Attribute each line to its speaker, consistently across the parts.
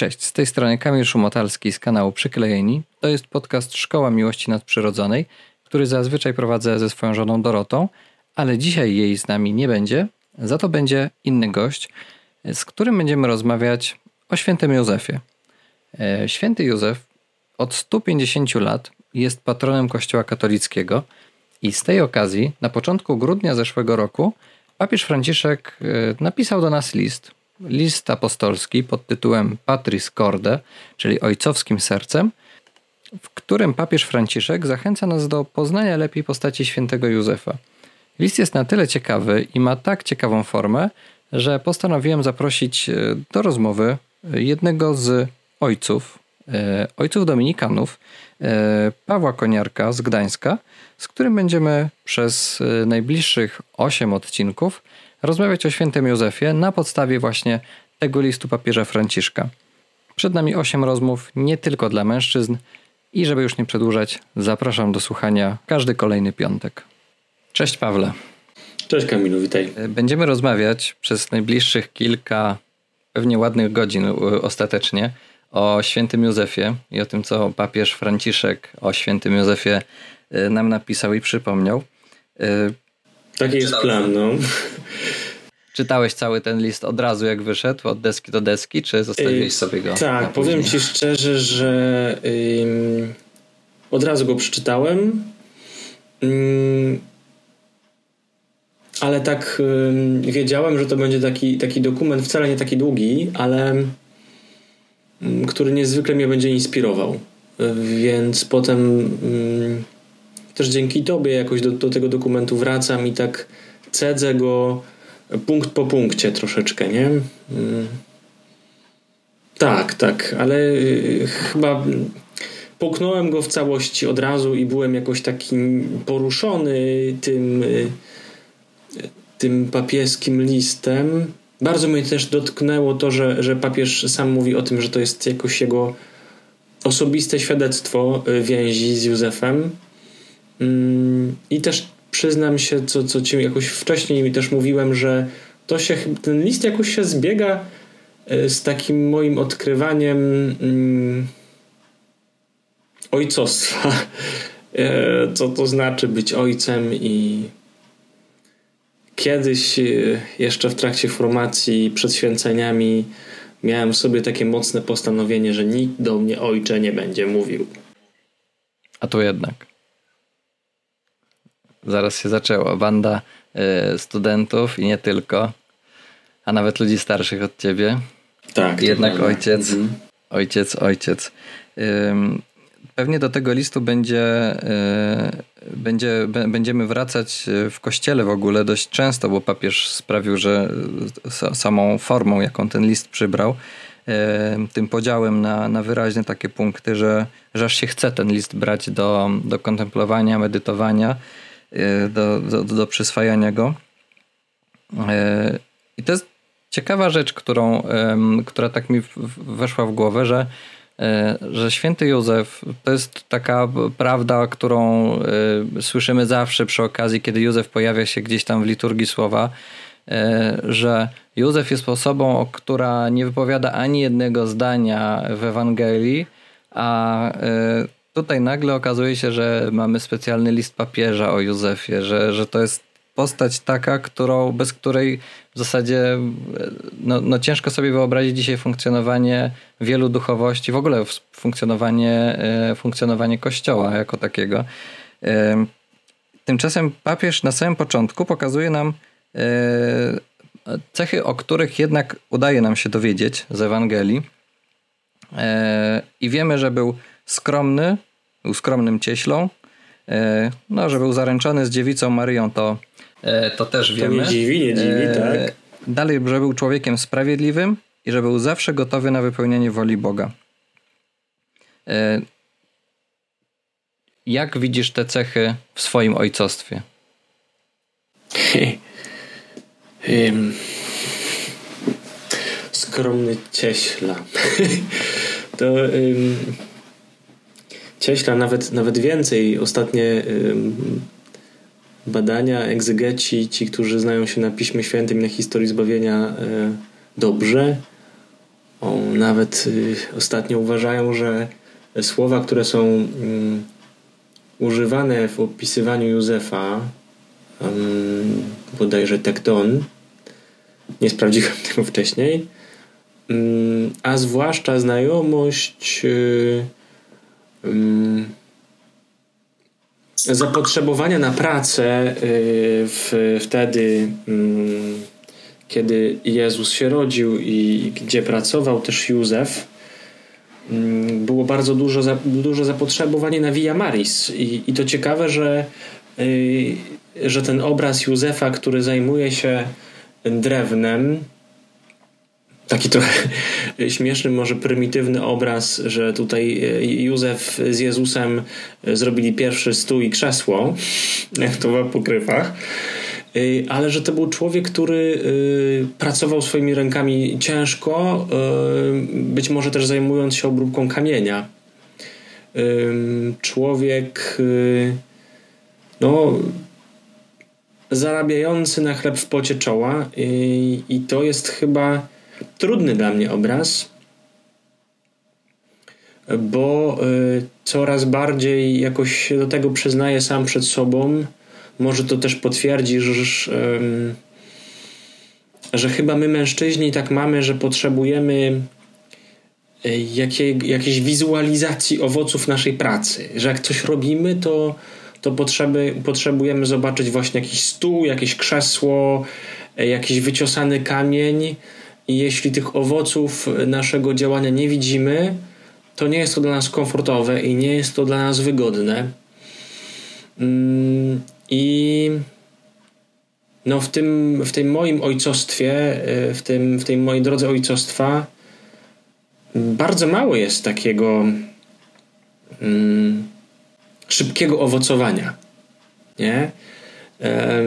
Speaker 1: Cześć, z tej strony Kamil Szumotalski z kanału Przyklejeni. To jest podcast Szkoła Miłości Nadprzyrodzonej, który zazwyczaj prowadzę ze swoją żoną Dorotą, ale dzisiaj jej z nami nie będzie, za to będzie inny gość, z którym będziemy rozmawiać o świętym Józefie. E, święty Józef od 150 lat jest patronem Kościoła katolickiego i z tej okazji na początku grudnia zeszłego roku papież Franciszek e, napisał do nas list, list apostolski pod tytułem Patris Corde, czyli Ojcowskim Sercem, w którym papież Franciszek zachęca nas do poznania lepiej postaci świętego Józefa. List jest na tyle ciekawy i ma tak ciekawą formę, że postanowiłem zaprosić e, do rozmowy jednego z ojców, e, ojców dominikanów, e, Pawła Koniarka z Gdańska, z którym będziemy przez najbliższych 8 odcinków rozmawiać o świętym Józefie na podstawie właśnie tego listu papieża Franciszka. Przed nami 8 rozmów nie tylko dla mężczyzn i żeby już nie przedłużać, zapraszam do słuchania każdy kolejny piątek. Cześć Pawle.
Speaker 2: Cześć Kamilu, witaj.
Speaker 1: Będziemy rozmawiać przez najbliższych kilka, pewnie ładnych godzin ostatecznie o świętym Józefie i o tym, co papież Franciszek o świętym Józefie y, nam napisał i przypomniał.
Speaker 2: Y, Taki jest plan, no.
Speaker 1: Czytałeś cały ten list od razu, jak wyszedł, od deski do deski, czy zostawiłeś sobie go?
Speaker 2: Tak, powiem ci szczerze, że ym, od razu go przeczytałem. Ym, ale tak ym, wiedziałem, że to będzie taki, taki dokument, wcale nie taki długi, ale który niezwykle mnie będzie inspirował. Więc potem też dzięki Tobie jakoś do, do tego dokumentu wracam i tak cedzę go punkt po punkcie troszeczkę, nie? Mm. Tak, tak, ale y, chyba połknąłem go w całości od razu i byłem jakoś taki poruszony tym, y, tym papieskim listem. Bardzo mnie też dotknęło to, że, że papież sam mówi o tym, że to jest jakoś jego osobiste świadectwo y, więzi z Józefem. Mm, I też przyznam się, co, co ci jakoś wcześniej mi też mówiłem, że to się, ten list jakoś się zbiega e, z takim moim odkrywaniem mm, ojcostwa. E, co to znaczy być ojcem i kiedyś e, jeszcze w trakcie formacji przed święceniami miałem sobie takie mocne postanowienie, że nikt do mnie ojcze nie będzie mówił.
Speaker 1: A tu jednak zaraz się zaczęło. Banda y, studentów i nie tylko, a nawet ludzi starszych od ciebie.
Speaker 2: Tak.
Speaker 1: Jednak ojciec, mhm. ojciec, ojciec. Pewnie do tego listu będzie, y, będzie, będziemy wracać w kościele w ogóle dość często, bo papież sprawił, że samą formą, jaką ten list przybrał, tym podziałem na, na wyraźne takie punkty, że, że aż się chce ten list brać do, do kontemplowania, medytowania Y, do, do, do przyswajania go. Y, I to jest ciekawa rzecz, którą, która tak mi weszła w głowę, że, y, że święty Józef to jest taka prawda, którą słyszymy zawsze przy okazji, kiedy Józef pojawia się gdzieś tam w liturgii słowa, że Józef jest osobą, która nie wypowiada ani jednego zdania w Ewangelii, a tutaj nagle okazuje się, że mamy specjalny list papieża o Józefie, że, że to jest postać taka, którą, bez której w zasadzie no, no ciężko sobie wyobrazić dzisiaj funkcjonowanie wielu duchowości, w ogóle funkcjonowanie, e, funkcjonowanie kościoła jako takiego. E, tymczasem papież na samym początku pokazuje nam e, cechy, o których jednak udaje nam się dowiedzieć z Ewangelii. I wiemy, że był skromny, był skromnym cieślą. E, no, że był zaręczony z dziewicą Maryją, to, e, to też wiemy.
Speaker 2: To nie dziwi, nie dziwi, e, tak.
Speaker 1: Dalej, że był człowiekiem sprawiedliwym i że był zawsze gotowy na wypełnianie woli Boga. Jak widzisz te cechy w swoim ojcostwie?
Speaker 2: Skromny cieśla. to um, cieśla, nawet, nawet więcej. Ostatnie badania, egzegeci, ci, którzy znają się na Piśmie Świętym i na historii zbawienia e, dobrze, nawet y, ostatnio uważają, że słowa, które są używane w opisywaniu Józefa, um, bodajże tekton, nie sprawdziłem tego wcześniej, a zwłaszcza znajomość um, zapotrzebowania na pracę y, w, wtedy, mm, kiedy Jezus się rodził i gdzie pracował też Józef, mm, było bardzo dużo, duże zapotrzebowanie na Via Maris. I, i to ciekawe, że, y, że ten obraz Józefa, który zajmuje się drewnem, taki trochę śmieszny, może prymitywny obraz, że tutaj e, Józef z Jezusem e, zrobili pierwszy stół i krzesło, jak to w apokrywach. E, ale że to był człowiek, który pracował swoimi rękami ciężko, być może też zajmując się obróbką kamienia. Człowiek, no, zarabiający na chleb w pocie czoła, i to jest chyba trudny dla mnie obraz, bo y, coraz bardziej jakoś się do tego przyznaję sam przed sobą. Może to też potwierdzisz, że, że chyba my mężczyźni tak mamy, że potrzebujemy y, jakiej, jakiejś wizualizacji owoców naszej pracy. Że jak coś robimy, to, to potrzeby, potrzebujemy zobaczyć właśnie jakiś stół, jakieś krzesło, y, jakiś wyciosany kamień i jeśli tych owoców naszego działania nie widzimy, to nie jest to dla nas komfortowe i nie jest to dla nas wygodne. Mm, I no w tym, w tym moim ojcostwie, e, w, tym, w tej mojej drodze ojcostwa, bardzo mało jest takiego mm, szybkiego owocowania. Nie?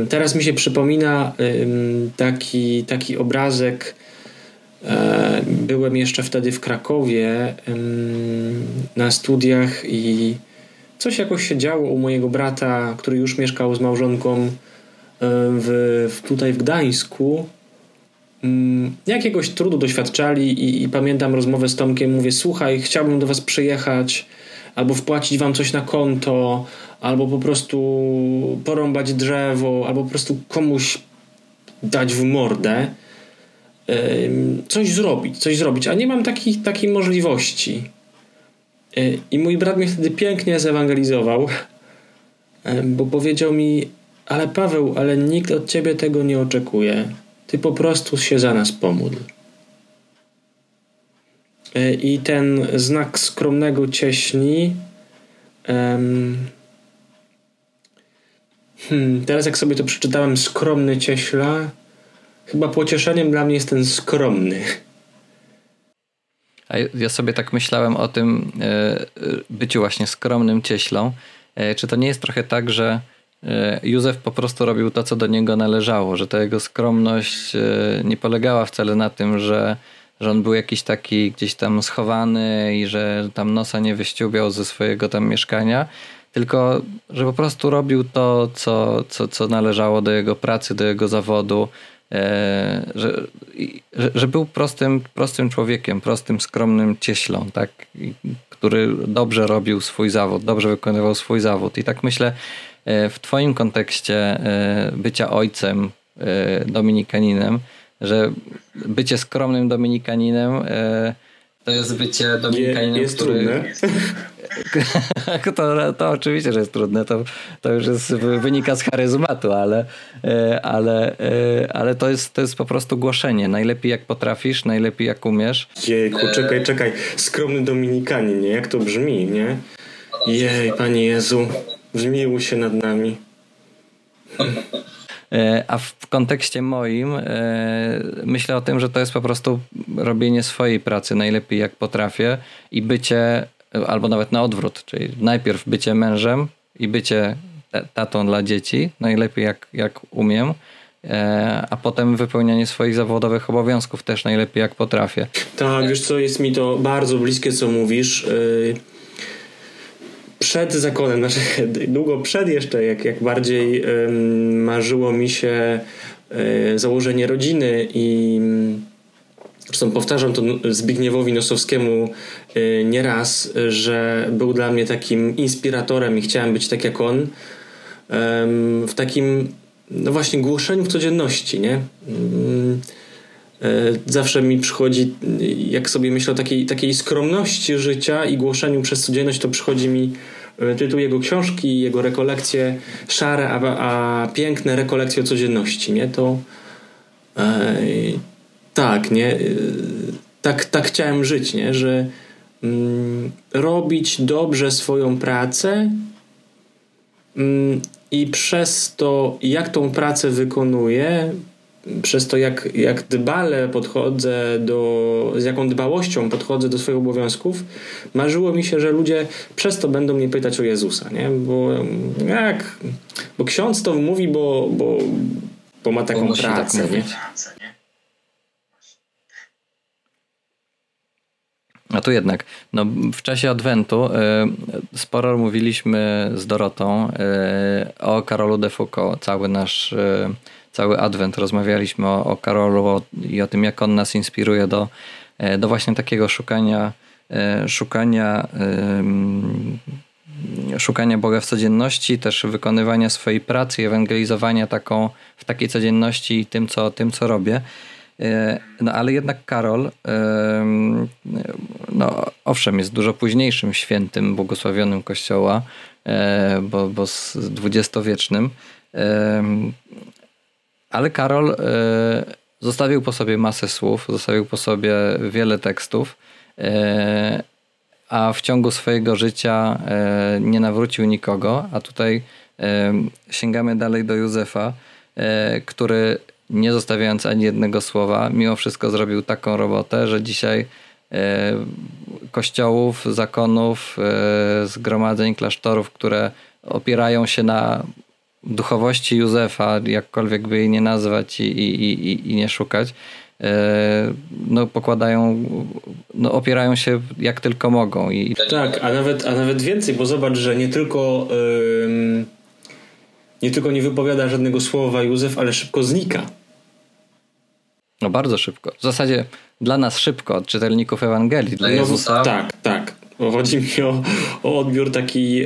Speaker 2: Teraz mi się przypomina taki, taki obrazek byłem jeszcze wtedy w Krakowie na studiach i coś jakoś się działo u mojego brata, który już mieszkał z małżonką e, w tutaj w Gdańsku. Mm, jakiegoś trudu doświadczali i, i pamiętam rozmowę z Tomkiem. Mówię, słuchaj, chciałbym do was przyjechać albo wpłacić wam coś na konto, albo po prostu porąbać drzewo, albo po prostu komuś dać w mordę coś zrobić, coś zrobić, a nie mam takich, takiej możliwości. E, I mój brat mnie wtedy pięknie zewangelizował, bo powiedział mi, ale Paweł, ale nikt od ciebie tego nie oczekuje. Ty po prostu się za nas pomódl. E, I ten znak skromnego cieśni. Hmm, teraz, jak sobie to przeczytałem, skromny cieśla, chyba pocieszeniem dla mnie jest ten skromny.
Speaker 1: A ja sobie tak myślałem o tym e, byciu właśnie skromnym cieślą. E, czy to nie jest trochę tak, że e, Józef po prostu robił to, co do niego należało, że ta jego skromność nie polegała wcale na tym, że, że on był jakiś taki gdzieś tam schowany i że tam nosa nie wyściubiał ze swojego tam mieszkania, tylko że po prostu robił to, co, co, co należało do jego pracy, do jego zawodu, E, że, że, że, był prostym, prostym człowiekiem, prostym, skromnym cieślą, tak? który dobrze robił swój zawód, dobrze wykonywał swój zawód. I tak myślę, e, w Twoim kontekście e, bycia ojcem dominikaninem, że bycie skromnym dominikaninem to jest bycie dominikaninem,
Speaker 2: jest który... Trudne.
Speaker 1: to, to oczywiście, że jest trudne. To, to już jest, wynika z charyzmatu, ale, e, ale, e, ale to, jest, to jest po prostu głoszenie. Najlepiej jak potrafisz, najlepiej jak umiesz.
Speaker 2: Jejku, czekaj, czekaj. Skromny Dominikanin, nie? Jak to brzmi, nie? Jej, Panie Jezu, zmiłuj się nad nami.
Speaker 1: E, a w kontekście moim myślę o tym, że to jest po prostu robienie swojej pracy najlepiej jak potrafię i bycie albo nawet na odwrót, czyli najpierw bycie mężem i bycie tatą dla dzieci, najlepiej jak, jak umiem, e, a potem wypełnianie swoich zawodowych obowiązków też najlepiej jak potrafię.
Speaker 2: Tak, wiesz co, jest mi to bardzo bliskie, co mówisz. Y, przed zakonem, znaczy długo przed jeszcze, jak, jak bardziej marzyło mi się y, założenie rodziny i Zresztą powtarzam to Zbigniewowi Nosowskiemu nieraz, że był dla mnie takim inspiratorem i chciałem być tak jak on w takim no właśnie głoszeniu w codzienności, nie? Mm, zawsze mi przychodzi, jak sobie myślę o takiej, takiej skromności życia i głoszeniu przez codzienność, to przychodzi mi E, tytuł jego książki, jego rekolekcje szare, a, a piękne rekolekcje o codzienności, nie? To e, tak, nie? E, tak, tak chciałem żyć, nie? Że mm, robić dobrze swoją pracę mm, i przez to, jak tą pracę wykonuję, przez to, jak, jak dbale podchodzę do, z jaką dbałością podchodzę do swoich obowiązków, marzyło mi się, że ludzie przez to będą mnie pytać o Jezusa, nie? Bo jak, bo ksiądz to mówi, bo, bo, bo ma taką bo tak pracę, tak nie?
Speaker 1: A tu jednak, no, w czasie Adwentu y, sporo mówiliśmy z Dorotą y, o Karolu de Foucault. Cały nasz y, cały adwent rozmawialiśmy o, o Karolu o, i o tym, jak on nas inspiruje do, e, do właśnie takiego szukania, e, szukania, szukania Boga w codzienności, też wykonywania swojej pracy, ewangelizowania taką, w takiej codzienności tym, co, tym, co robię. E, no ale jednak Karol, no owszem, jest dużo późniejszym świętym, błogosławionym kościoła, bo, bo dwudziestowiecznym, ale Karol y, zostawił po sobie masę słów, zostawił po sobie wiele tekstów, y, a w ciągu swojego życia y, nie nawrócił nikogo, a tutaj sięgamy dalej do Józefa, który nie zostawiając ani jednego słowa, mimo wszystko zrobił taką robotę, że dzisiaj kościołów, zakonów, zgromadzeń, klasztorów, które opierają się na duchowości Józefa, jakkolwiek by jej nie nazwać i, i, i, i nie szukać, e, no pokładają, no opierają się jak tylko mogą. I...
Speaker 2: Tak, a nawet, a nawet więcej, bo zobacz, że nie tylko nie tylko nie wypowiada żadnego słowa Józef, ale szybko znika.
Speaker 1: No bardzo szybko. W zasadzie dla nas szybko, od czytelników Ewangelii, dla no, Jezusa.
Speaker 2: Tak, tak. Chodzi mi o, o odbiór taki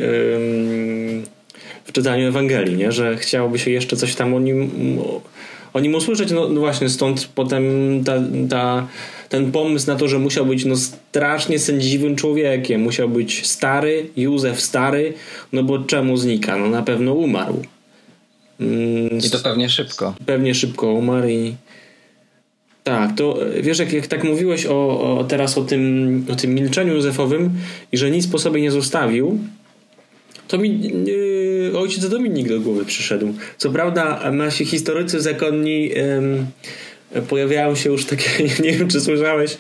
Speaker 2: w czytaniu Ewangelii, nie? że chciałoby się jeszcze coś tam o nim, o nim usłyszeć. No, no właśnie, stąd potem ta, ta, ten pomysł na to, że musiał być no, strasznie sędziwym człowiekiem, musiał być stary, Józef stary, no bo czemu znika? No na pewno umarł.
Speaker 1: Mm, I to pewnie szybko.
Speaker 2: Pewnie szybko umarł i tak, to wiesz, jak, jak tak mówiłeś o, o, teraz o tym, o tym milczeniu Józefowym i że nic po sobie nie zostawił, to mi yy, ojciec Dominik do głowy przyszedł. Co prawda nasi historycy zakonni yy, pojawiają się już takie, nie wiem czy słyszałeś,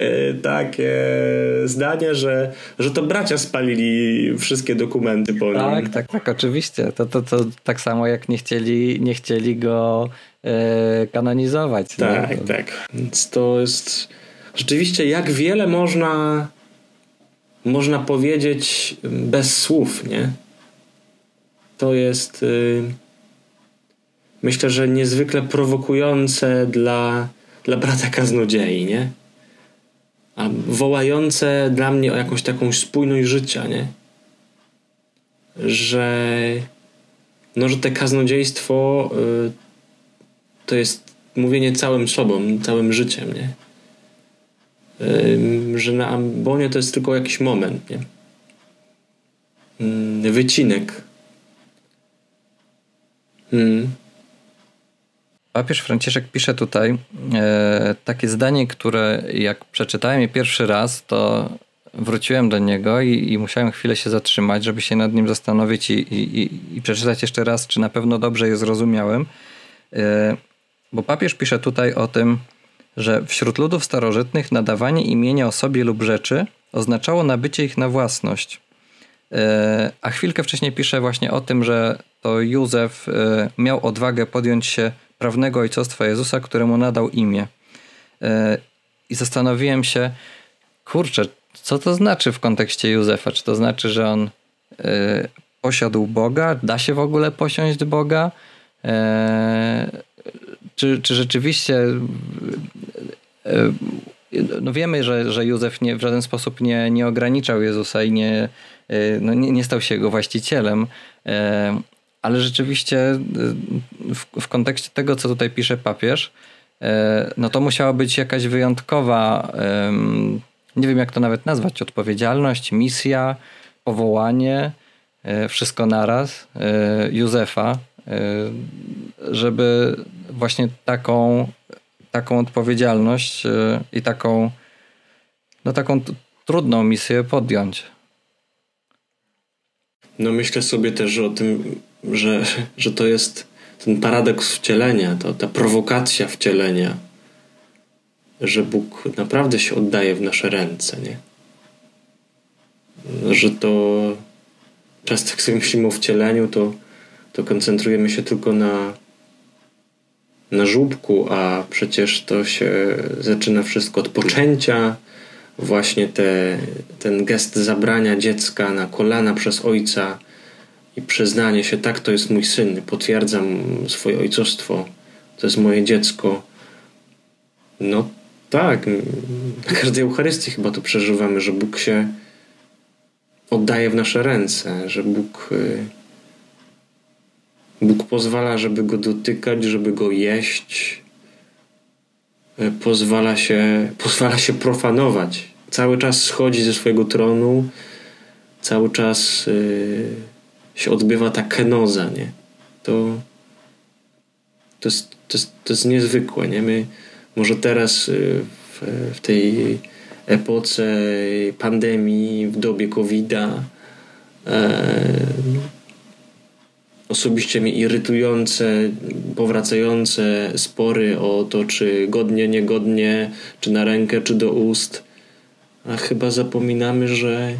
Speaker 2: yy, takie zdania, że, że to bracia spalili wszystkie dokumenty po nim.
Speaker 1: Tak, tak, tak, oczywiście. To, to, to tak samo jak nie chcieli, nie chcieli go e, kanonizować.
Speaker 2: Tak,
Speaker 1: no?
Speaker 2: tak. Więc to jest rzeczywiście jak wiele można można powiedzieć bez słów, nie? To jest yy, myślę, że niezwykle prowokujące dla, dla brata kaznodziei, nie? A wołające dla mnie o jakąś taką spójność życia, nie? Że no, że te kaznodziejstwo yy, to jest mówienie całym sobą, całym życiem, nie? Że na ambonie to jest tylko jakiś moment, nie? Wycinek.
Speaker 1: Hmm. Papież Franciszek pisze tutaj e, takie zdanie, które jak przeczytałem je pierwszy raz, to wróciłem do niego i, i musiałem chwilę się zatrzymać, żeby się nad nim zastanowić i, i, i przeczytać jeszcze raz, czy na pewno dobrze je zrozumiałem. E, bo papież pisze tutaj o tym, że wśród ludów starożytnych nadawanie imienia osobie lub rzeczy oznaczało nabycie ich na własność. E, a chwilkę wcześniej pisze właśnie o tym, że to Józef e, miał odwagę podjąć się prawnego ojcostwa Jezusa, któremu nadał imię. E, I zastanowiłem się, kurczę, co to znaczy w kontekście Józefa? Czy to znaczy, że on posiadł Boga? Da się w ogóle posiąść Boga? Czy, czy rzeczywiście no wiemy, że, że Józef nie, w żaden sposób nie, nie ograniczał Jezusa i nie, no nie, nie stał się jego właścicielem, ale rzeczywiście w, w kontekście tego, co tutaj pisze papież, no to musiała być jakaś wyjątkowa, nie wiem jak to nawet nazwać, odpowiedzialność, misja, powołanie, wszystko naraz Józefa, żeby właśnie taką taką odpowiedzialność e, i taką, no taką trudną misję podjąć.
Speaker 2: No myślę sobie też o tym, że, że to jest ten paradoks wcielenia, to, ta prowokacja wcielenia, że Bóg naprawdę się oddaje w nasze ręce, nie? Że to często jak sobie myślimy o wcieleniu, to, to koncentrujemy się tylko na na żubku, a przecież to się zaczyna wszystko od poczęcia. Właśnie te, ten gest zabrania dziecka na kolana przez ojca i przyznanie się, tak, to jest mój syn, potwierdzam swoje ojcostwo, to jest moje dziecko. No tak, na każdej Eucharystii chyba to przeżywamy, że Bóg się oddaje w nasze ręce, że Bóg y, Bóg pozwala, żeby go dotykać, żeby go jeść. E, pozwala się, pozwala się profanować. Cały czas schodzi ze swojego tronu, cały czas yy, się odbywa ta kenoza, nie? To, to, jest, to, jest, to jest niezwykłe, nie? My może teraz yy, w, w tej epoce pandemii, w dobie COVID-a, yy, osobiście mi irytujące, powracające spory o to, czy godnie, niegodnie, czy na rękę, czy do ust. A chyba zapominamy, że,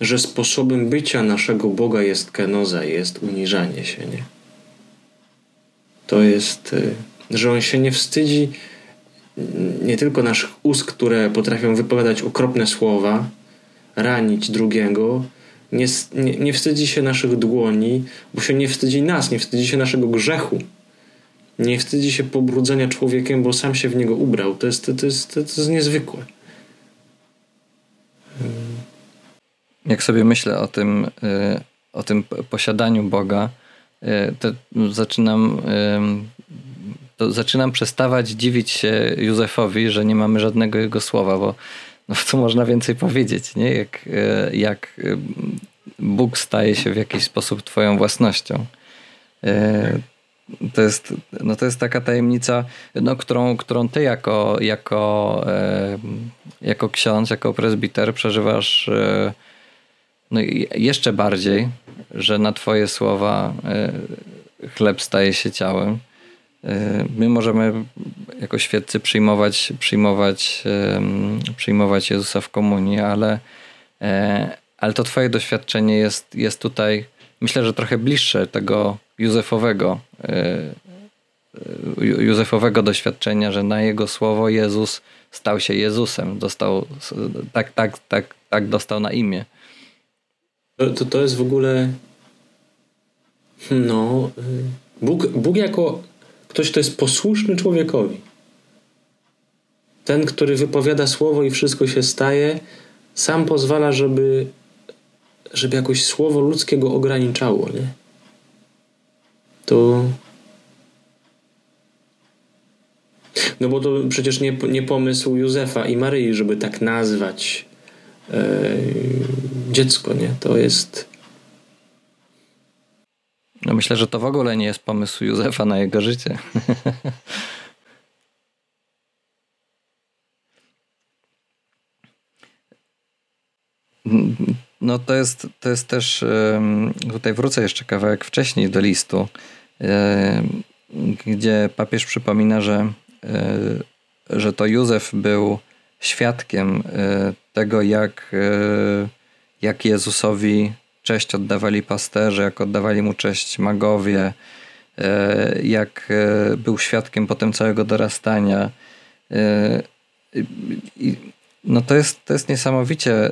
Speaker 2: że sposobem bycia naszego Boga jest kenoza, jest uniżanie się, nie? To jest, y, że On się nie wstydzi nie tylko naszych ust, które potrafią wypowiadać okropne słowa, ranić drugiego, nie, nie, nie wstydzi się naszych dłoni, bo się nie wstydzi nas, nie wstydzi się naszego grzechu. Nie wstydzi się pobrudzenia człowiekiem, bo sam się w niego ubrał. To jest, to, jest, to jest niezwykłe.
Speaker 1: Jak sobie myślę o tym, y, o tym posiadaniu Boga, y, to zaczynam, to zaczynam przestawać dziwić się Józefowi, że nie mamy żadnego jego słowa, bo no co można więcej powiedzieć, nie? Jak, e, jak e, Bóg staje się w jakiś sposób twoją własnością. E, to jest, no to jest taka tajemnica, no, którą, którą ty jako, jako, jako ksiądz, jako prezbiter przeżywasz no, jeszcze bardziej, że na twoje słowa chleb staje się ciałem. My możemy jako świeccy przyjmować, przyjmować, przyjmować Jezusa w komunii, ale, e, ale to twoje doświadczenie jest, jest tutaj myślę, że trochę bliższe tego Józefowego, e, Józefowego doświadczenia, że na jego słowo Jezus stał się Jezusem, dostał, tak, tak, tak, tak dostał na imię.
Speaker 2: To, to jest w ogóle no y, Bóg, Bóg jako Ktoś, kto jest posłuszny człowiekowi. Ten, który wypowiada słowo i wszystko się staje, sam pozwala, żeby, żeby jakoś słowo ludzkie go ograniczało. Nie? To. No bo to przecież nie, nie pomysł Józefa i Maryi, żeby tak nazwać e, dziecko, nie? To jest
Speaker 1: no myślę, że to w ogóle nie jest pomysł Józefa na jego życie. No to jest, to jest też, tutaj wrócę jeszcze kawałek wcześniej do listu, gdzie papież przypomina, że, e, że to Józef był świadkiem e, tego, jak, e, jak Jezusowi cześć oddawali pasterze, jak oddawali mu cześć magowie, e, jak e, był świadkiem potem całego dorastania. E, no to jest, to jest niesamowicie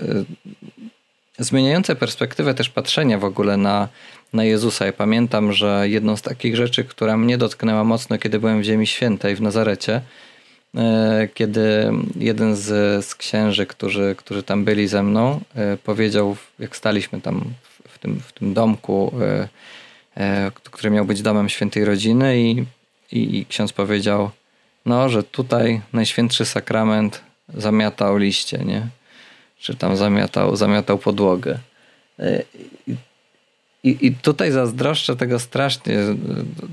Speaker 1: zmieniające perspektywę też patrzenia w ogóle na, na Jezusa. Ja pamiętam, że jedną z takich rzeczy, która mnie dotknęła mocno, kiedy byłem w Ziemi Świętej w Nazarecie, kiedy jeden z, z księży, którzy, którzy tam byli ze mną, powiedział, jak staliśmy tam w tym, w tym domku, który miał być domem świętej rodziny i, i, i ksiądz powiedział, no, że tutaj Najświętszy Sakrament zamiatał liście, nie? Czy tam zamiatał, zamiatał podłogę. I tutaj zazdroszczę tego strasznie,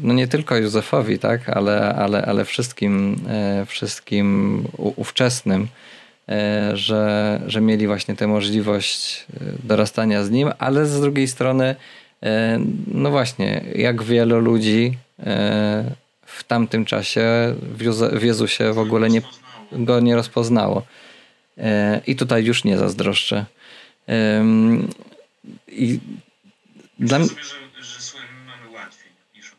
Speaker 1: no nie tylko Józefowi, tak, ale, ale, ale wszystkim, e, wszystkim ówczesnym, e, że, że mieli właśnie tę możliwość e, dorastania z nim, ale z drugiej strony, no właśnie, jak wielu ludzi w tamtym czasie w Jezusie w ogóle nie, go nie rozpoznało. I tutaj już nie zazdroszczę. I
Speaker 3: dla mnie. Że, że mamy łatwiej niż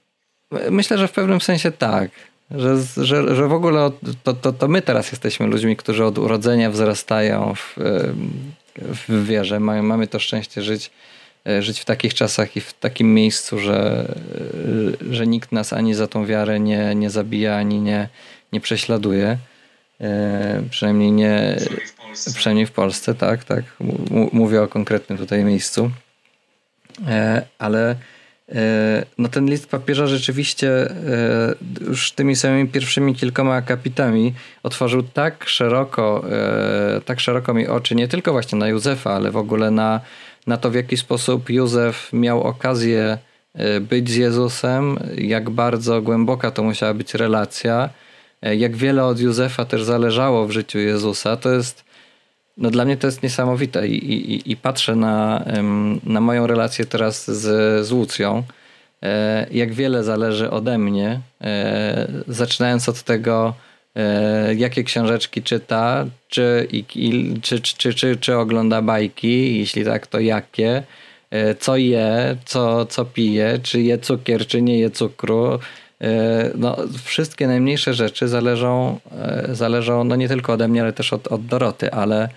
Speaker 1: Myślę, że w pewnym sensie tak. Że, że, że w ogóle to, to, to my teraz jesteśmy ludźmi, którzy od urodzenia wzrastają w, w wierze. Mamy, mamy to szczęście żyć, e, żyć w takich czasach i w takim miejscu, że, że nikt nas ani za tą wiarę nie, nie zabija, ani nie, nie prześladuje. E, przynajmniej nie. Przynajmniej w Polsce. Przynajmniej w Polsce, tak, tak. Mówię o konkretnym tutaj miejscu. E, ale e, no ten list papieża rzeczywiście e, już tymi samymi pierwszymi kilkoma akapitami otworzył tak szeroko, tak szeroko mi oczy, nie tylko właśnie na Józefa, ale w ogóle na, na to, w jaki sposób Józef miał okazję być z Jezusem, jak bardzo głęboka to musiała być relacja, jak wiele od Józefa też zależało w życiu Jezusa. To jest no dla mnie to jest niesamowite i, i, i patrzę na, na moją relację teraz z, z Łucją, e, jak wiele zależy ode mnie, e, zaczynając od tego, e, jakie książeczki czyta, czy, czy, czy, czy, czy ogląda bajki, jeśli tak, to jakie, co je, co, co pije, czy je cukier, czy nie je cukru, no, wszystkie najmniejsze rzeczy zależą, zależą no nie tylko ode mnie, ale też od, od Doroty, ale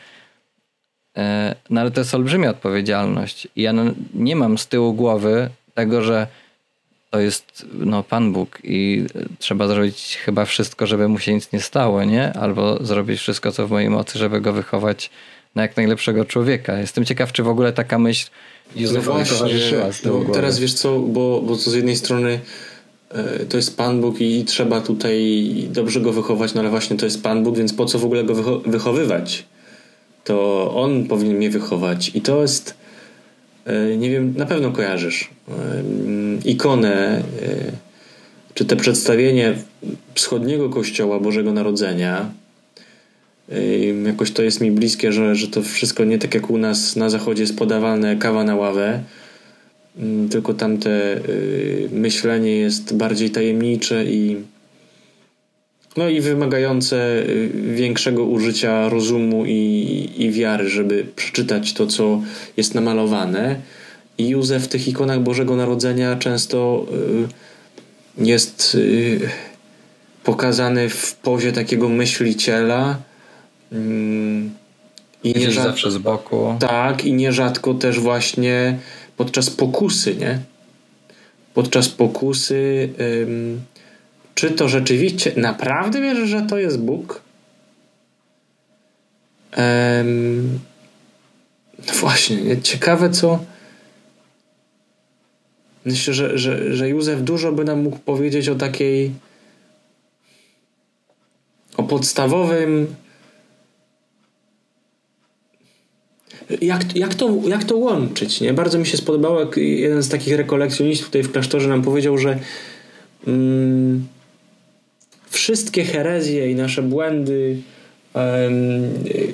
Speaker 1: no ale to jest olbrzymia odpowiedzialność. Ja no, nie mam z tyłu głowy tego, że to jest no, Pan Bóg i trzeba zrobić chyba wszystko, żeby mu się nic nie stało, nie? Albo zrobić wszystko, co w mojej mocy, żeby go wychować na jak najlepszego człowieka. Jestem ciekaw, czy w ogóle taka myśl Józefowi no towarzyszyła z tyłu
Speaker 2: no,
Speaker 1: głowy.
Speaker 2: Teraz wiesz co, bo, bo to z jednej strony e, to jest Pan Bóg i trzeba tutaj dobrze go wychować, no ale właśnie to jest Pan Bóg, więc po co w ogóle go wychowywać? To on powinien mnie wychować. I to jest, e, nie wiem, na pewno kojarzysz e, ikonę, e, czy te przedstawienie wschodniego kościoła Bożego Narodzenia. Jakoś to jest mi bliskie, że, że to wszystko nie tak jak u nas na zachodzie jest podawane kawa na ławę, tylko tamte myślenie jest bardziej tajemnicze i no i wymagające y, większego użycia rozumu i, i wiary, żeby przeczytać to, co jest namalowane. I Józef w tych ikonach Bożego Narodzenia często y, jest y, pokazany w pozie takiego myśliciela.
Speaker 1: I nie zawsze z boku.
Speaker 2: Tak, i nierzadko też właśnie podczas pokusy, nie? Podczas pokusy czy to rzeczywiście naprawdę wierzę, że to jest Bóg? Um, no właśnie, ciekawe co. Myślę, że, że, że Józef dużo by nam mógł powiedzieć o takiej. o podstawowym. Jak, jak, to, jak to łączyć? Nie? Bardzo mi się spodobało, jak jeden z takich rekolekcjonistów tutaj w klasztorze nam powiedział, że. Mm, wszystkie herezje i nasze błędy,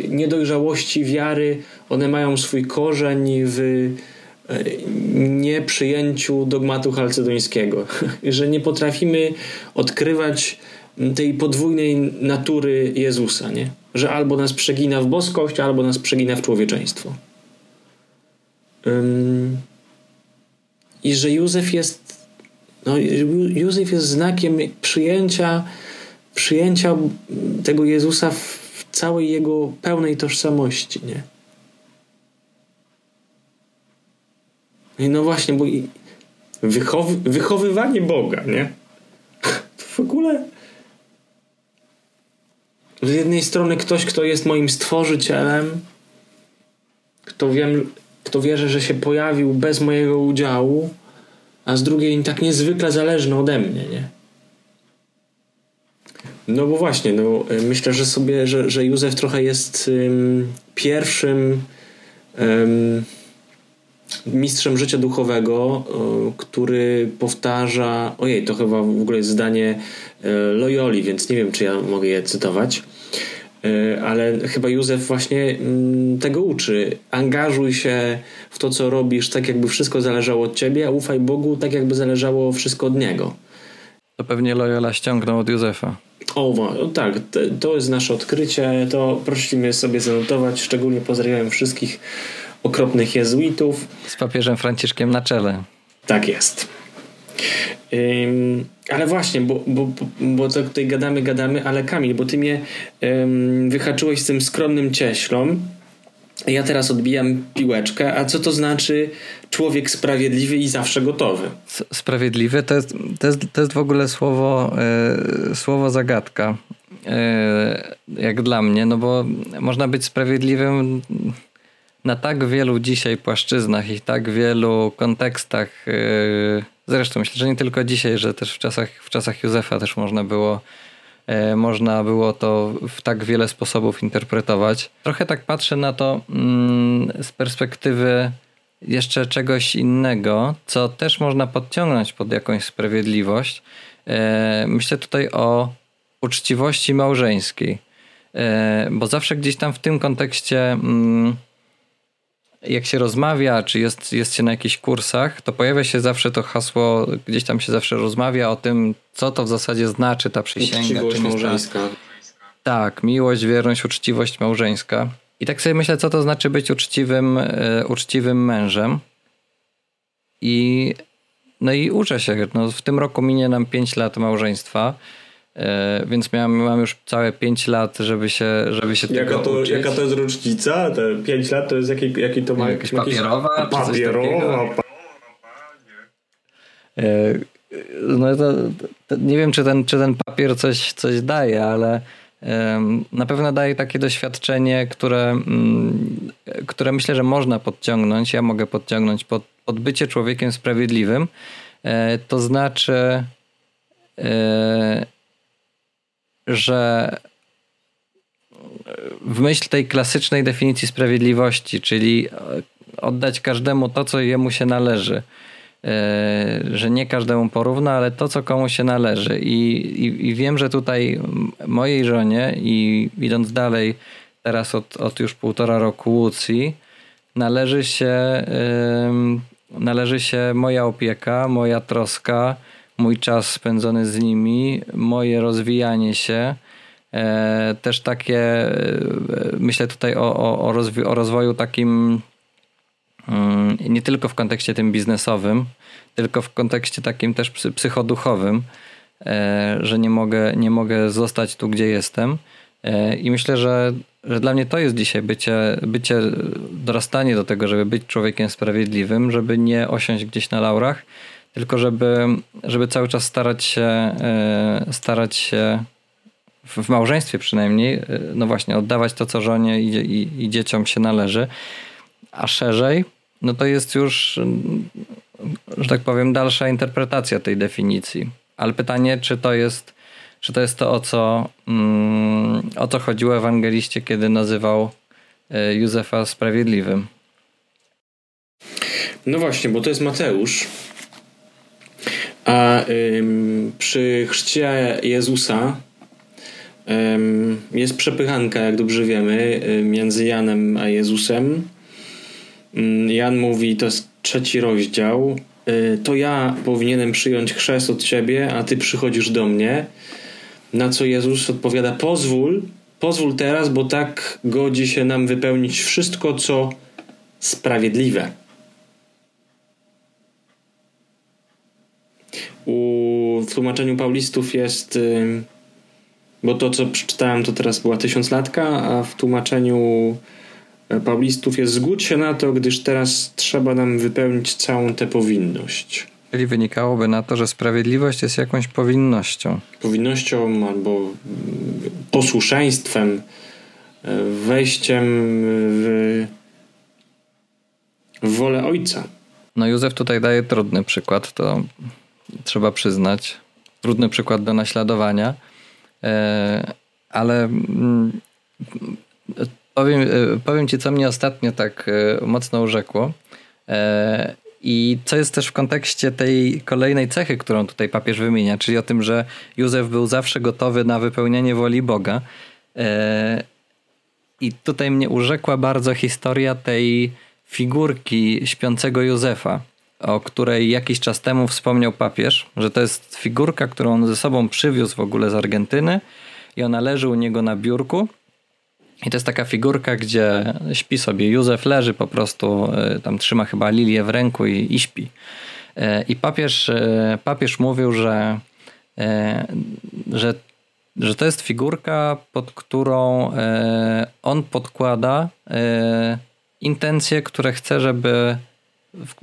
Speaker 2: niedojrzałości wiary, one mają swój korzeń w e, nieprzyjęciu dogmatu chalcedońskiego, że nie potrafimy odkrywać tej podwójnej natury Jezusa, nie? że albo nas przegina w boskość, albo nas przegina w człowieczeństwo. I że Józef jest no, Józef jest znakiem przyjęcia przyjęcia tego Jezusa w całej jego pełnej tożsamości, nie? No, no właśnie, bo wychowy, wychowywanie Boga, nie? w ogóle z jednej strony ktoś, kto jest moim stworzycielem, kto, wiem, kto wierzy, że się pojawił bez mojego udziału, a z drugiej tak niezwykle zależny ode mnie, nie? No bo właśnie, no, myślę, że sobie, że, że Józef trochę jest pierwszym mistrzem życia duchowego, który powtarza, ojej, to chyba w ogóle jest zdanie e, Loyoli, więc nie wiem, czy ja mogę je cytować, e, ale chyba Józef właśnie mm, tego uczy. Angażuj się w to, co robisz, tak jakby wszystko zależało od ciebie, a ufaj Bogu, tak jakby zależało wszystko od Niego.
Speaker 1: To pewnie Loyola ściągnął od Józefa.
Speaker 2: O, tak, to jest nasze odkrycie. To prosimy sobie zanotować. Szczególnie pozdrawiam wszystkich okropnych jezuitów.
Speaker 1: Z papieżem Franciszkiem na czele.
Speaker 2: Tak jest. Ale właśnie, bo, bo, bo to tutaj gadamy, gadamy, ale Kamil, bo ty mnie wyhaczyłeś z tym skromnym cieślą ja teraz odbijam piłeczkę, a co to znaczy człowiek sprawiedliwy i zawsze gotowy?
Speaker 1: Sprawiedliwy to jest, to jest, to jest w ogóle słowo, e, słowo zagadka. E, jak dla mnie, no bo można być sprawiedliwym na tak wielu dzisiaj płaszczyznach i tak wielu kontekstach. E, zresztą myślę, że nie tylko dzisiaj, że też w czasach, w czasach Józefa też można było E, można było to w tak wiele sposobów interpretować. Trochę tak patrzę na to mm, z perspektywy jeszcze czegoś innego, co też można podciągnąć pod jakąś sprawiedliwość. E, myślę tutaj o uczciwości małżeńskiej, bo zawsze gdzieś tam w tym kontekście mm, jak się rozmawia, czy jest, jest się na jakichś kursach, to pojawia się zawsze to hasło, gdzieś tam się zawsze rozmawia o tym, co to w zasadzie znaczy ta przysięga.
Speaker 2: Uczciwość małżeńska. Ta...
Speaker 1: Tak, miłość, wierność, uczciwość małżeńska. I tak sobie myślę, co to znaczy być uczciwym, e, uczciwym mężem. I no i uczę się. No, w tym roku minie nam 5 lat małżeństwa. E, więc miałem, mam już całe 5 lat, żeby się, żeby się
Speaker 2: jaka
Speaker 1: tego
Speaker 2: to,
Speaker 1: uczyć.
Speaker 2: Jaka to jest rocznica? Te 5 lat to jest jaki, jaki to ma...
Speaker 1: Jakaś papierowa?
Speaker 2: Jakieś... Papierowa.
Speaker 1: E, no to, to, nie wiem, czy ten, czy ten papier coś, coś daje, ale na pewno daje takie doświadczenie, które, mm, które myślę, że można podciągnąć. Ja mogę podciągnąć pod, pod bycie człowiekiem sprawiedliwym. E, to znaczy że w myśl tej klasycznej definicji sprawiedliwości, czyli oddać każdemu to, co jemu się należy, e, że nie każdemu porówna, ale to, co komu się należy. I, i, i wiem, że tutaj mojej żonie i idąc dalej, teraz od, od już półtora roku Łucji, należy się, należy się moja opieka, moja troska, mój czas spędzony z nimi, moje rozwijanie się. E, też takie, e, myślę tutaj o, o, o, rozwi- o rozwoju takim mm, nie tylko w kontekście tym biznesowym, tylko w kontekście takim też psychoduchowym, e, że nie mogę, nie mogę zostać tu, gdzie jestem. I myślę, że, że dla mnie to jest dzisiaj bycie, bycie, dorastanie do tego, żeby być człowiekiem sprawiedliwym, żeby nie osiąść gdzieś na laurach, tylko żeby, żeby cały czas starać się, e, starać się w małżeństwie przynajmniej, e, no właśnie, oddawać to, co żonie i, i, i dzieciom się należy, a szerzej, no to jest już, że tak powiem, dalsza interpretacja tej definicji. Ale pytanie, czy to jest, czy to, jest to, o co, mm, o co chodziło ewangeliście, kiedy nazywał e, Józefa sprawiedliwym?
Speaker 2: No właśnie, bo to jest Mateusz, a ym, przy chrzcie Jezusa ym, jest przepychanka, jak dobrze wiemy, między Janem a Jezusem. Ym, Jan mówi, to jest trzeci rozdział, y, to ja powinienem przyjąć chrzest od ciebie, a ty przychodzisz do mnie. Na co Jezus odpowiada: Pozwól, pozwól teraz, bo tak godzi się nam wypełnić wszystko, co sprawiedliwe. U, w tłumaczeniu Paulistów jest, bo to co przeczytałem to teraz była tysiąclatka, a w tłumaczeniu e, Paulistów jest zgódź się na to, gdyż teraz trzeba nam wypełnić całą tę powinność.
Speaker 1: Czyli wynikałoby na to, że sprawiedliwość jest jakąś powinnością.
Speaker 2: Powinnością albo mm, posłuszeństwem, e, wejściem w, w wolę ojca.
Speaker 1: No Józef tutaj daje trudny przykład, to trzeba przyznać. Trudny przykład do naśladowania, e, ale mm, powiem, e, powiem ci, co mnie ostatnio tak mocno urzekło. I co jest też w kontekście tej kolejnej cechy, którą tutaj papież wymienia, czyli o tym, że Józef był zawsze gotowy na wypełnianie woli Boga. E, I tutaj mnie urzekła bardzo historia tej figurki śpiącego Józefa, o której jakiś czas temu wspomniał papież, że to jest figurka, którą on ze sobą przywiózł w ogóle z Argentyny i ona leży u niego na biurku i to jest taka figurka, gdzie śpi sobie Józef, leży po prostu, e, tam trzyma chyba lilię w ręku i, i śpi. E, I papież, e, papież mówił, że, że, że to jest figurka, pod którą on podkłada intencje, które chce, żeby w,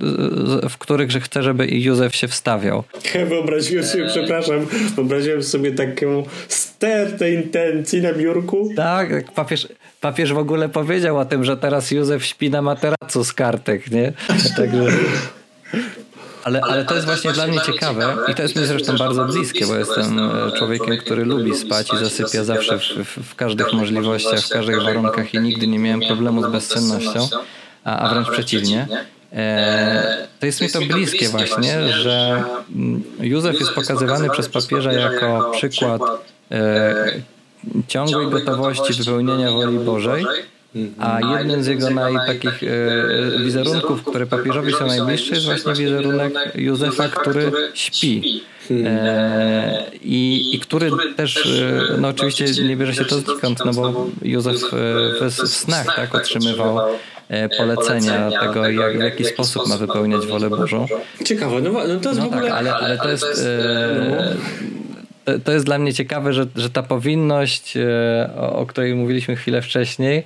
Speaker 1: w, których że chcę, żeby Józef się wstawiał.
Speaker 2: Wyobraziłem sobie, przepraszam, wyobraziłem sobie taką stertę intencji na biurku.
Speaker 1: Tak, papież, papież w ogóle powiedział o tym, że teraz Józef śpi na materacu z kartek, nie? Także... Ale, ale to jest właśnie dla mnie ciekawe i to jest mi zresztą bardzo bliskie, bo jestem e, człowiekiem, który lubi spać i zasypia zawsze w, w, w każdych możliwościach, w każdych warunkach i nigdy nie miałem problemu z bezsennością, a, a wręcz przeciwnie. E, to jest mi to bliskie właśnie, że Józef jest pokazywany przez papieża jako przykład e, ciągłej gotowości wypełnienia woli Bożej, a jednym z jego naj, takich e, wizerunków, które papieżowi są najbliższe, jest właśnie wizerunek Józefa, który śpi. I, I który też, no oczywiście nie bierze się to znikąd, no bo Józef w, snach tak, otrzymywał polecenia tego, jak, w jaki sposób ma wypełniać wolę Bożą.
Speaker 2: Ciekawe, no, no to jest no w ogóle...
Speaker 1: Tak, ale, ale to jest... E, to jest dla mnie ciekawe, że, że ta powinność, e, o, o której mówiliśmy chwilę wcześniej,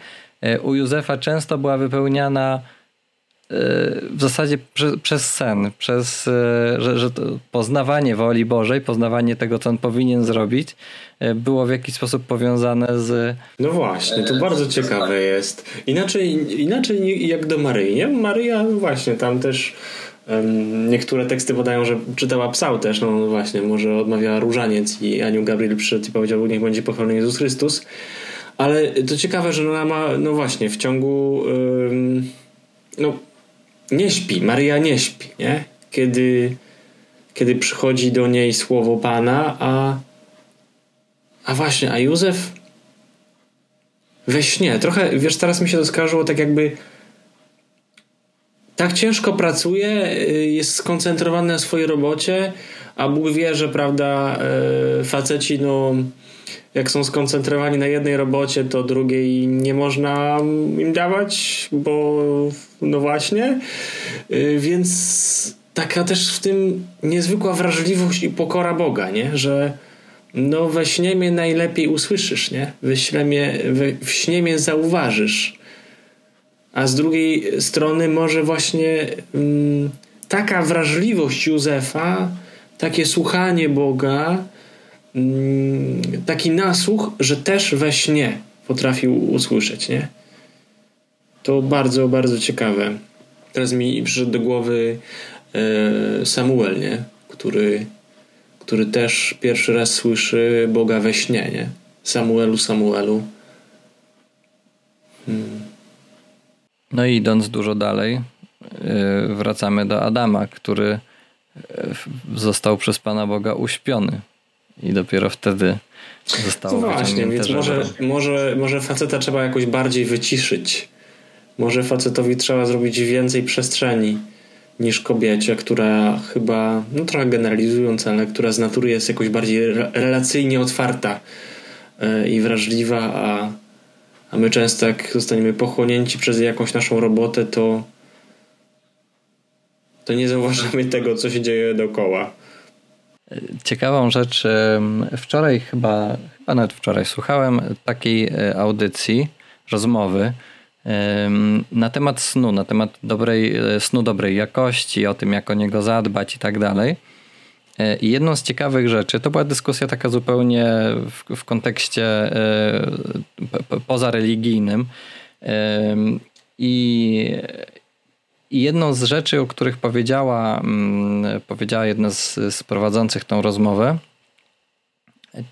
Speaker 1: u Józefa często była wypełniana w zasadzie przez, przez sen, przez że, że poznawanie woli Bożej, poznawanie tego, co on powinien zrobić, E, było w jakiś sposób powiązane z...
Speaker 2: No właśnie, to bardzo ciekawe jest. Inaczej, inaczej jak do Maryi, nie? Maryja właśnie tam też niektóre teksty podają, że czytała psał też, no właśnie, może odmawiała różaniec i Aniu Gabriel przyszedł i powiedział, niech będzie pochwalony Jezus Chrystus. Ale to ciekawe, że ona ma, no właśnie, w ciągu no nie śpi, Maryja nie śpi, nie? Kiedy, kiedy przychodzi do niej słowo Pana, a a właśnie, a Józef we śnie. Trochę, wiesz, teraz mi się to skojarzyło tak jakby tak ciężko pracuje, y, jest skoncentrowany na swojej robocie, a Bóg wie, że prawda, y, faceci no jak są skoncentrowani na jednej robocie, to drugiej nie można im dawać, bo no właśnie. Y, więc taka też w tym niezwykła wrażliwość i pokora Boga, nie? Że no we śnie mnie najlepiej usłyszysz, nie? We śnie mnie, we, w śnie mnie zauważysz. A z drugiej strony może właśnie mm, taka wrażliwość Józefa, takie słuchanie Boga, taki nasłuch, że też we śnie potrafił usłyszeć, nie? To bardzo, bardzo ciekawe. Teraz mi przyszedł do głowy e, Samuel, nie? Który który też pierwszy raz słyszy Boga we śnie, nie? Samuelu, Samuelu.
Speaker 1: Hmm. No i idąc dużo dalej, yy, wracamy do Adama, który yy, został przez Pana Boga uśpiony i dopiero wtedy został no właśnie, więc
Speaker 2: może, może, może faceta trzeba jakoś bardziej wyciszyć. Może facetowi trzeba zrobić więcej przestrzeni niż kobiecie, która chyba, no trochę generalizując, ale która z natury jest jakoś bardziej relacyjnie otwarta e, i wrażliwa, a, a my często jak zostaniemy pochłonięci przez jakąś naszą robotę, to to nie zauważymy tego, co się dzieje dookoła.
Speaker 1: Ciekawą rzecz, wczoraj chyba, chyba nawet wczoraj słuchałem takiej e, audycji, rozmowy na temat snu, na temat dobrej, snu dobrej jakości, o tym, jak o niego zadbać i tak dalej. I jedną z ciekawych rzeczy, to była dyskusja taka zupełnie w, w kontekście pozareligijnym. I, I jedną z rzeczy, o których powiedziała, mm, powiedziała jedna z, z prowadzących tą rozmowę,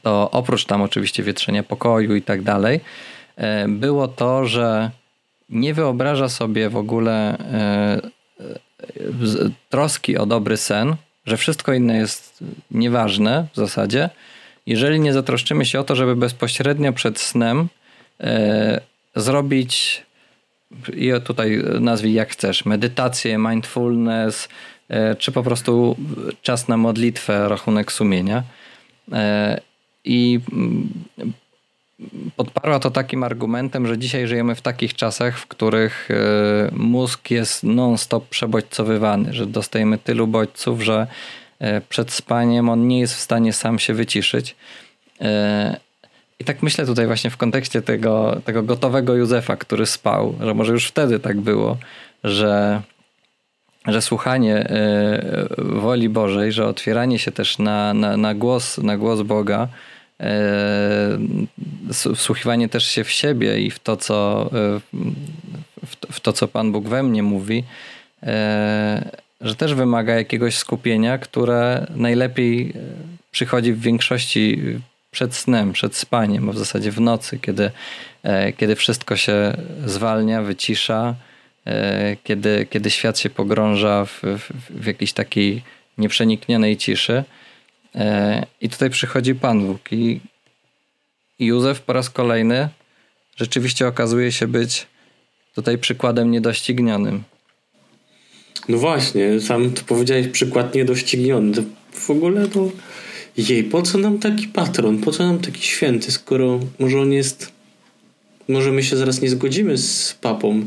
Speaker 1: to oprócz tam oczywiście wietrzenia pokoju i tak dalej, e, było to, że nie wyobraża sobie w ogóle e, e, troski o dobry sen, że wszystko inne jest nieważne w zasadzie, jeżeli nie zatroszczymy się o to, żeby bezpośrednio przed snem zrobić i tutaj nazwij jak chcesz, medytację, mindfulness, czy po prostu czas na modlitwę, rachunek sumienia. I mm, podparła to takim argumentem, że dzisiaj żyjemy w takich czasach, w których e, mózg jest non-stop przebodźcowywany, że dostajemy tylu bodźców, że e, przed spaniem on nie jest w stanie sam się wyciszyć. I tak myślę tutaj właśnie w kontekście tego, tego gotowego Józefa, który spał, że może już wtedy tak było, że że słuchanie woli Bożej, że otwieranie się też na, na, na, głos, na głos Boga, E, wsłuchiwanie też się w siebie i w to, co, e, w to, co Pan Bóg we mnie mówi, że też wymaga jakiegoś skupienia, które najlepiej przychodzi w większości przed snem, przed spaniem, a w zasadzie w nocy, kiedy, kiedy wszystko się zwalnia, wycisza, kiedy, kiedy świat się pogrąża w, w, w jakiejś takiej nieprzeniknionej ciszy. E, I tutaj przychodzi Pan Bóg i Józef po raz kolejny rzeczywiście okazuje się być tutaj przykładem niedoścignionym.
Speaker 2: No właśnie, sam to powiedziałeś przykład niedościgniony. W ogóle to jej, po co nam taki patron? Po co nam taki święty, skoro może on jest może my się zaraz nie zgodzimy z papą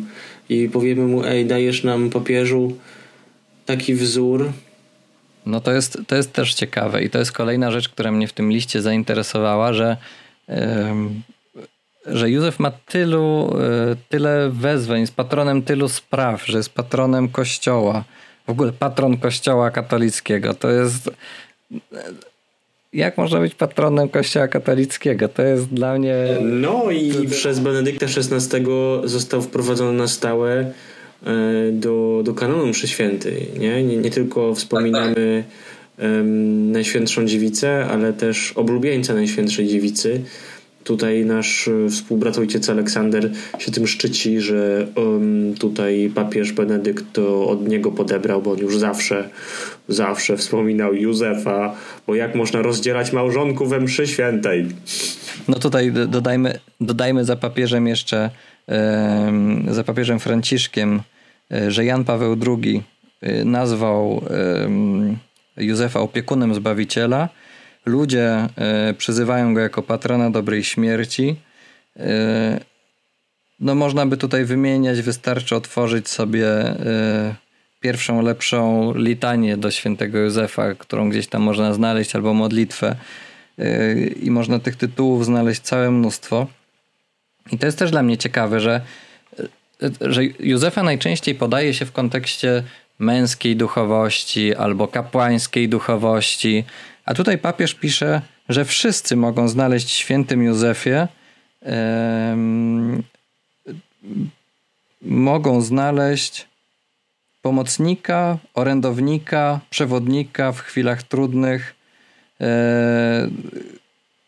Speaker 2: i powiemy mu, ej, dajesz nam papieżu taki wzór,
Speaker 1: no to jest, to jest też ciekawe i to jest kolejna rzecz, która mnie w tym liście zainteresowała, że, że Józef ma tylu, e, tyle wezwań, jest patronem tylu spraw, że jest patronem kościoła. W ogóle patron kościoła katolickiego. To jest jak można być patronem Kościoła katolickiego? To jest dla mnie.
Speaker 2: No i przez Benedykta XVI został wprowadzony na stałe E, do, do kanonu mszy świętej. Nie, nie, nie tylko wspominamy um, Najświętszą Dziewicę, ale też oblubieńca Najświętszej Dziewicy. Tutaj nasz e, współbrat ojciec Aleksander się tym szczyci, że um, tutaj papież Benedykt to od niego podebrał, bo on już zawsze, zawsze wspominał Józefa, bo jak można rozdzielać małżonków we mszy świętej.
Speaker 1: No tutaj dodajmy, dodajmy za papieżem jeszcze za papieżem Franciszkiem, e, że Jan Paweł II e, nazwał Józefa opiekunem Zbawiciela. Ludzie e, przyzywają go jako patrona dobrej śmierci. No można by tutaj wymieniać, wystarczy otworzyć sobie pierwszą, lepszą litanię do świętego Józefa, którą gdzieś tam można znaleźć, albo modlitwę. I można tych tytułów znaleźć całe mnóstwo. I to jest też dla mnie ciekawe, że, że Józefa najczęściej podaje się w kontekście męskiej duchowości albo kapłańskiej duchowości, a tutaj papież pisze, że wszyscy mogą znaleźć w świętym Józefie mogą znaleźć pomocnika, orędownika, przewodnika w chwilach trudnych, e,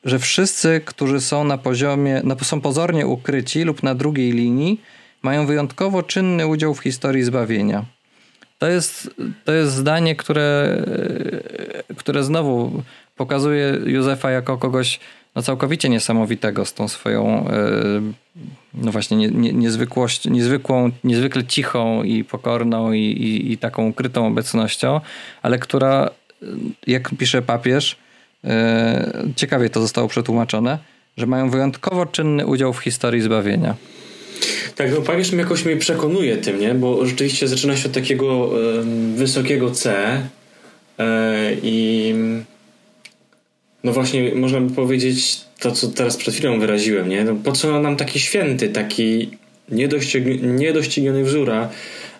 Speaker 1: że wszyscy, którzy są na poziomie, są pozornie ukryci lub na drugiej linii, mają wyjątkowo czynny udział w historii zbawienia. To jest, to jest zdanie, które, które znowu pokazuje Józefa jako kogoś no, całkowicie niesamowitego z tą swoją e, no właśnie nie, nie, niezwykłość, niezwykłą, niezwykle cichą i pokorną i, i, i taką ukrytą obecnością, ale która, jak pisze papież, E, ciekawie to zostało przetłumaczone, że mają wyjątkowo czynny udział w historii zbawienia.
Speaker 2: Tak, no papież jakoś mnie przekonuje tym, nie? Bo rzeczywiście zaczyna się od takiego wysokiego C e, i no właśnie można by powiedzieć to, co teraz przed chwilą wyraziłem, nie? No po co nam taki święty, taki niedościgniony wzór,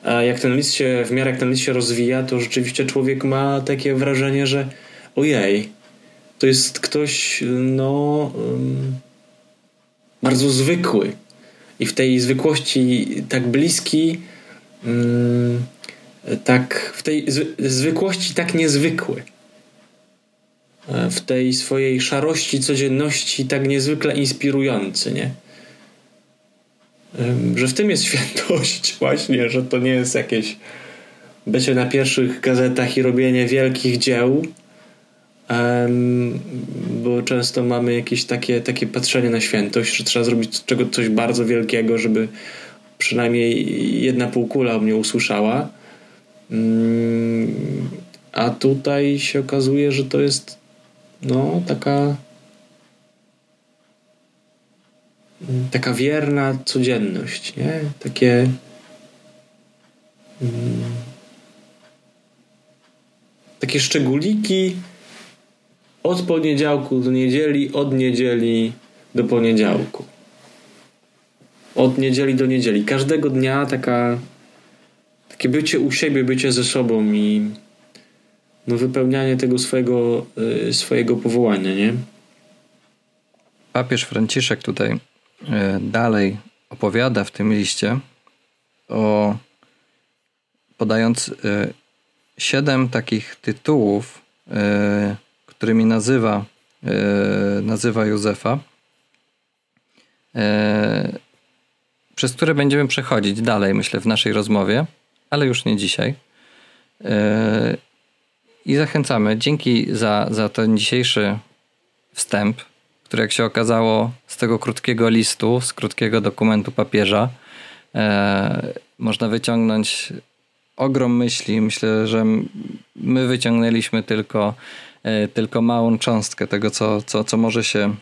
Speaker 2: a jak ten list się, w miarę jak ten list się rozwija, to rzeczywiście człowiek ma takie wrażenie, że ojej, to jest ktoś, no, um, bardzo zwykły. I w tej zwykłości tak bliski, um, tak, w tej zwykłości tak niezwykły. E, w tej swojej szarości codzienności tak niezwykle inspirujący, nie? Że w tym jest świętość właśnie, że to nie jest jakieś bycie na pierwszych gazetach i robienie wielkich dzieł, bo często mamy jakieś takie, takie patrzenie na świętość, że trzeba zrobić czego, coś bardzo wielkiego, żeby przynajmniej jedna półkula mnie usłyszała. Mm, a tutaj się okazuje, że to jest no taka taka wierna codzienność, nie? Takie mm, takie szczególiki od poniedziałku do niedzieli, od niedzieli do poniedziałku. Od niedzieli do niedzieli. Każdego dnia taka takie bycie u siebie, bycie ze sobą i no wypełnianie tego swojego, y, swojego powołania, nie?
Speaker 1: Papież Franciszek tutaj y, dalej opowiada w tym liście o podając y, siedem takich tytułów, którymi nazywa, nazywa Józefa, przez które będziemy przechodzić dalej, myślę, w naszej rozmowie, ale już nie dzisiaj. I zachęcamy. Dzięki za, za ten dzisiejszy wstęp, który jak się okazało z tego krótkiego listu, z krótkiego dokumentu papieża, e, można wyciągnąć ogrom myśli. Myślę, że my wyciągnęliśmy tylko, e, tylko małą cząstkę tego, co, co, co może się,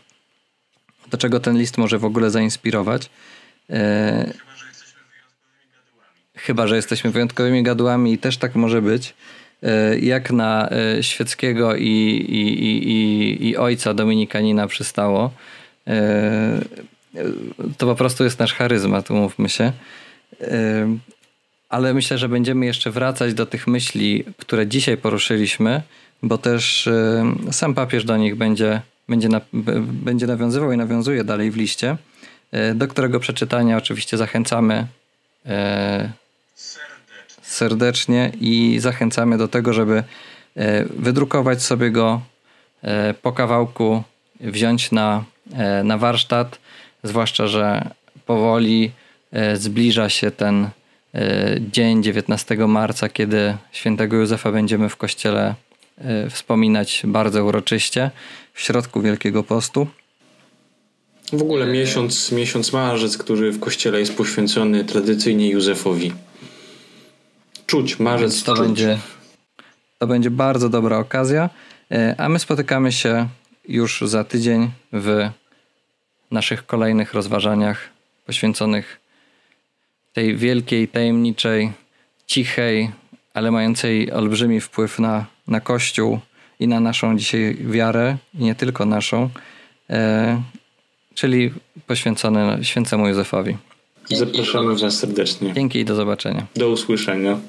Speaker 1: do czego ten list może w ogóle zainspirować. E, chyba, że jesteśmy wyjątkowymi gadułami i też tak może być. E, jak na e, świeckiego i, i, i, i ojca Dominikanina przystało. E, to po prostu jest nasz charyzmat, umówmy się. Ale myślę, że będziemy jeszcze wracać do tych myśli, które dzisiaj poruszyliśmy, bo też sam papież do nich będzie, będzie, na, będzie nawiązywał i nawiązuje dalej w liście, do którego przeczytania oczywiście zachęcamy serdecznie i zachęcamy do tego, żeby e, wydrukować sobie go e, po kawałku, wziąć na, e, na warsztat, zwłaszcza, że powoli zbliża się ten dzień 19 marca, kiedy świętego Józefa będziemy w kościele wspominać bardzo uroczyście w środku Wielkiego Postu.
Speaker 2: W ogóle miesiąc, miesiąc marzec, który w kościele jest poświęcony tradycyjnie Józefowi. Czuć, marzec
Speaker 1: to
Speaker 2: czuć.
Speaker 1: będzie To będzie bardzo dobra okazja, e, a my spotykamy się już za tydzień w naszych kolejnych rozważaniach poświęconych tej wielkiej, tajemniczej, cichej, ale mającej olbrzymi wpływ na, na Kościół i na naszą dzisiaj wiarę, i nie tylko naszą, e, czyli poświęcone świętemu Józefowi.
Speaker 2: Zapraszamy Was serdecznie.
Speaker 1: Dzięki i do zobaczenia.
Speaker 2: Do usłyszenia.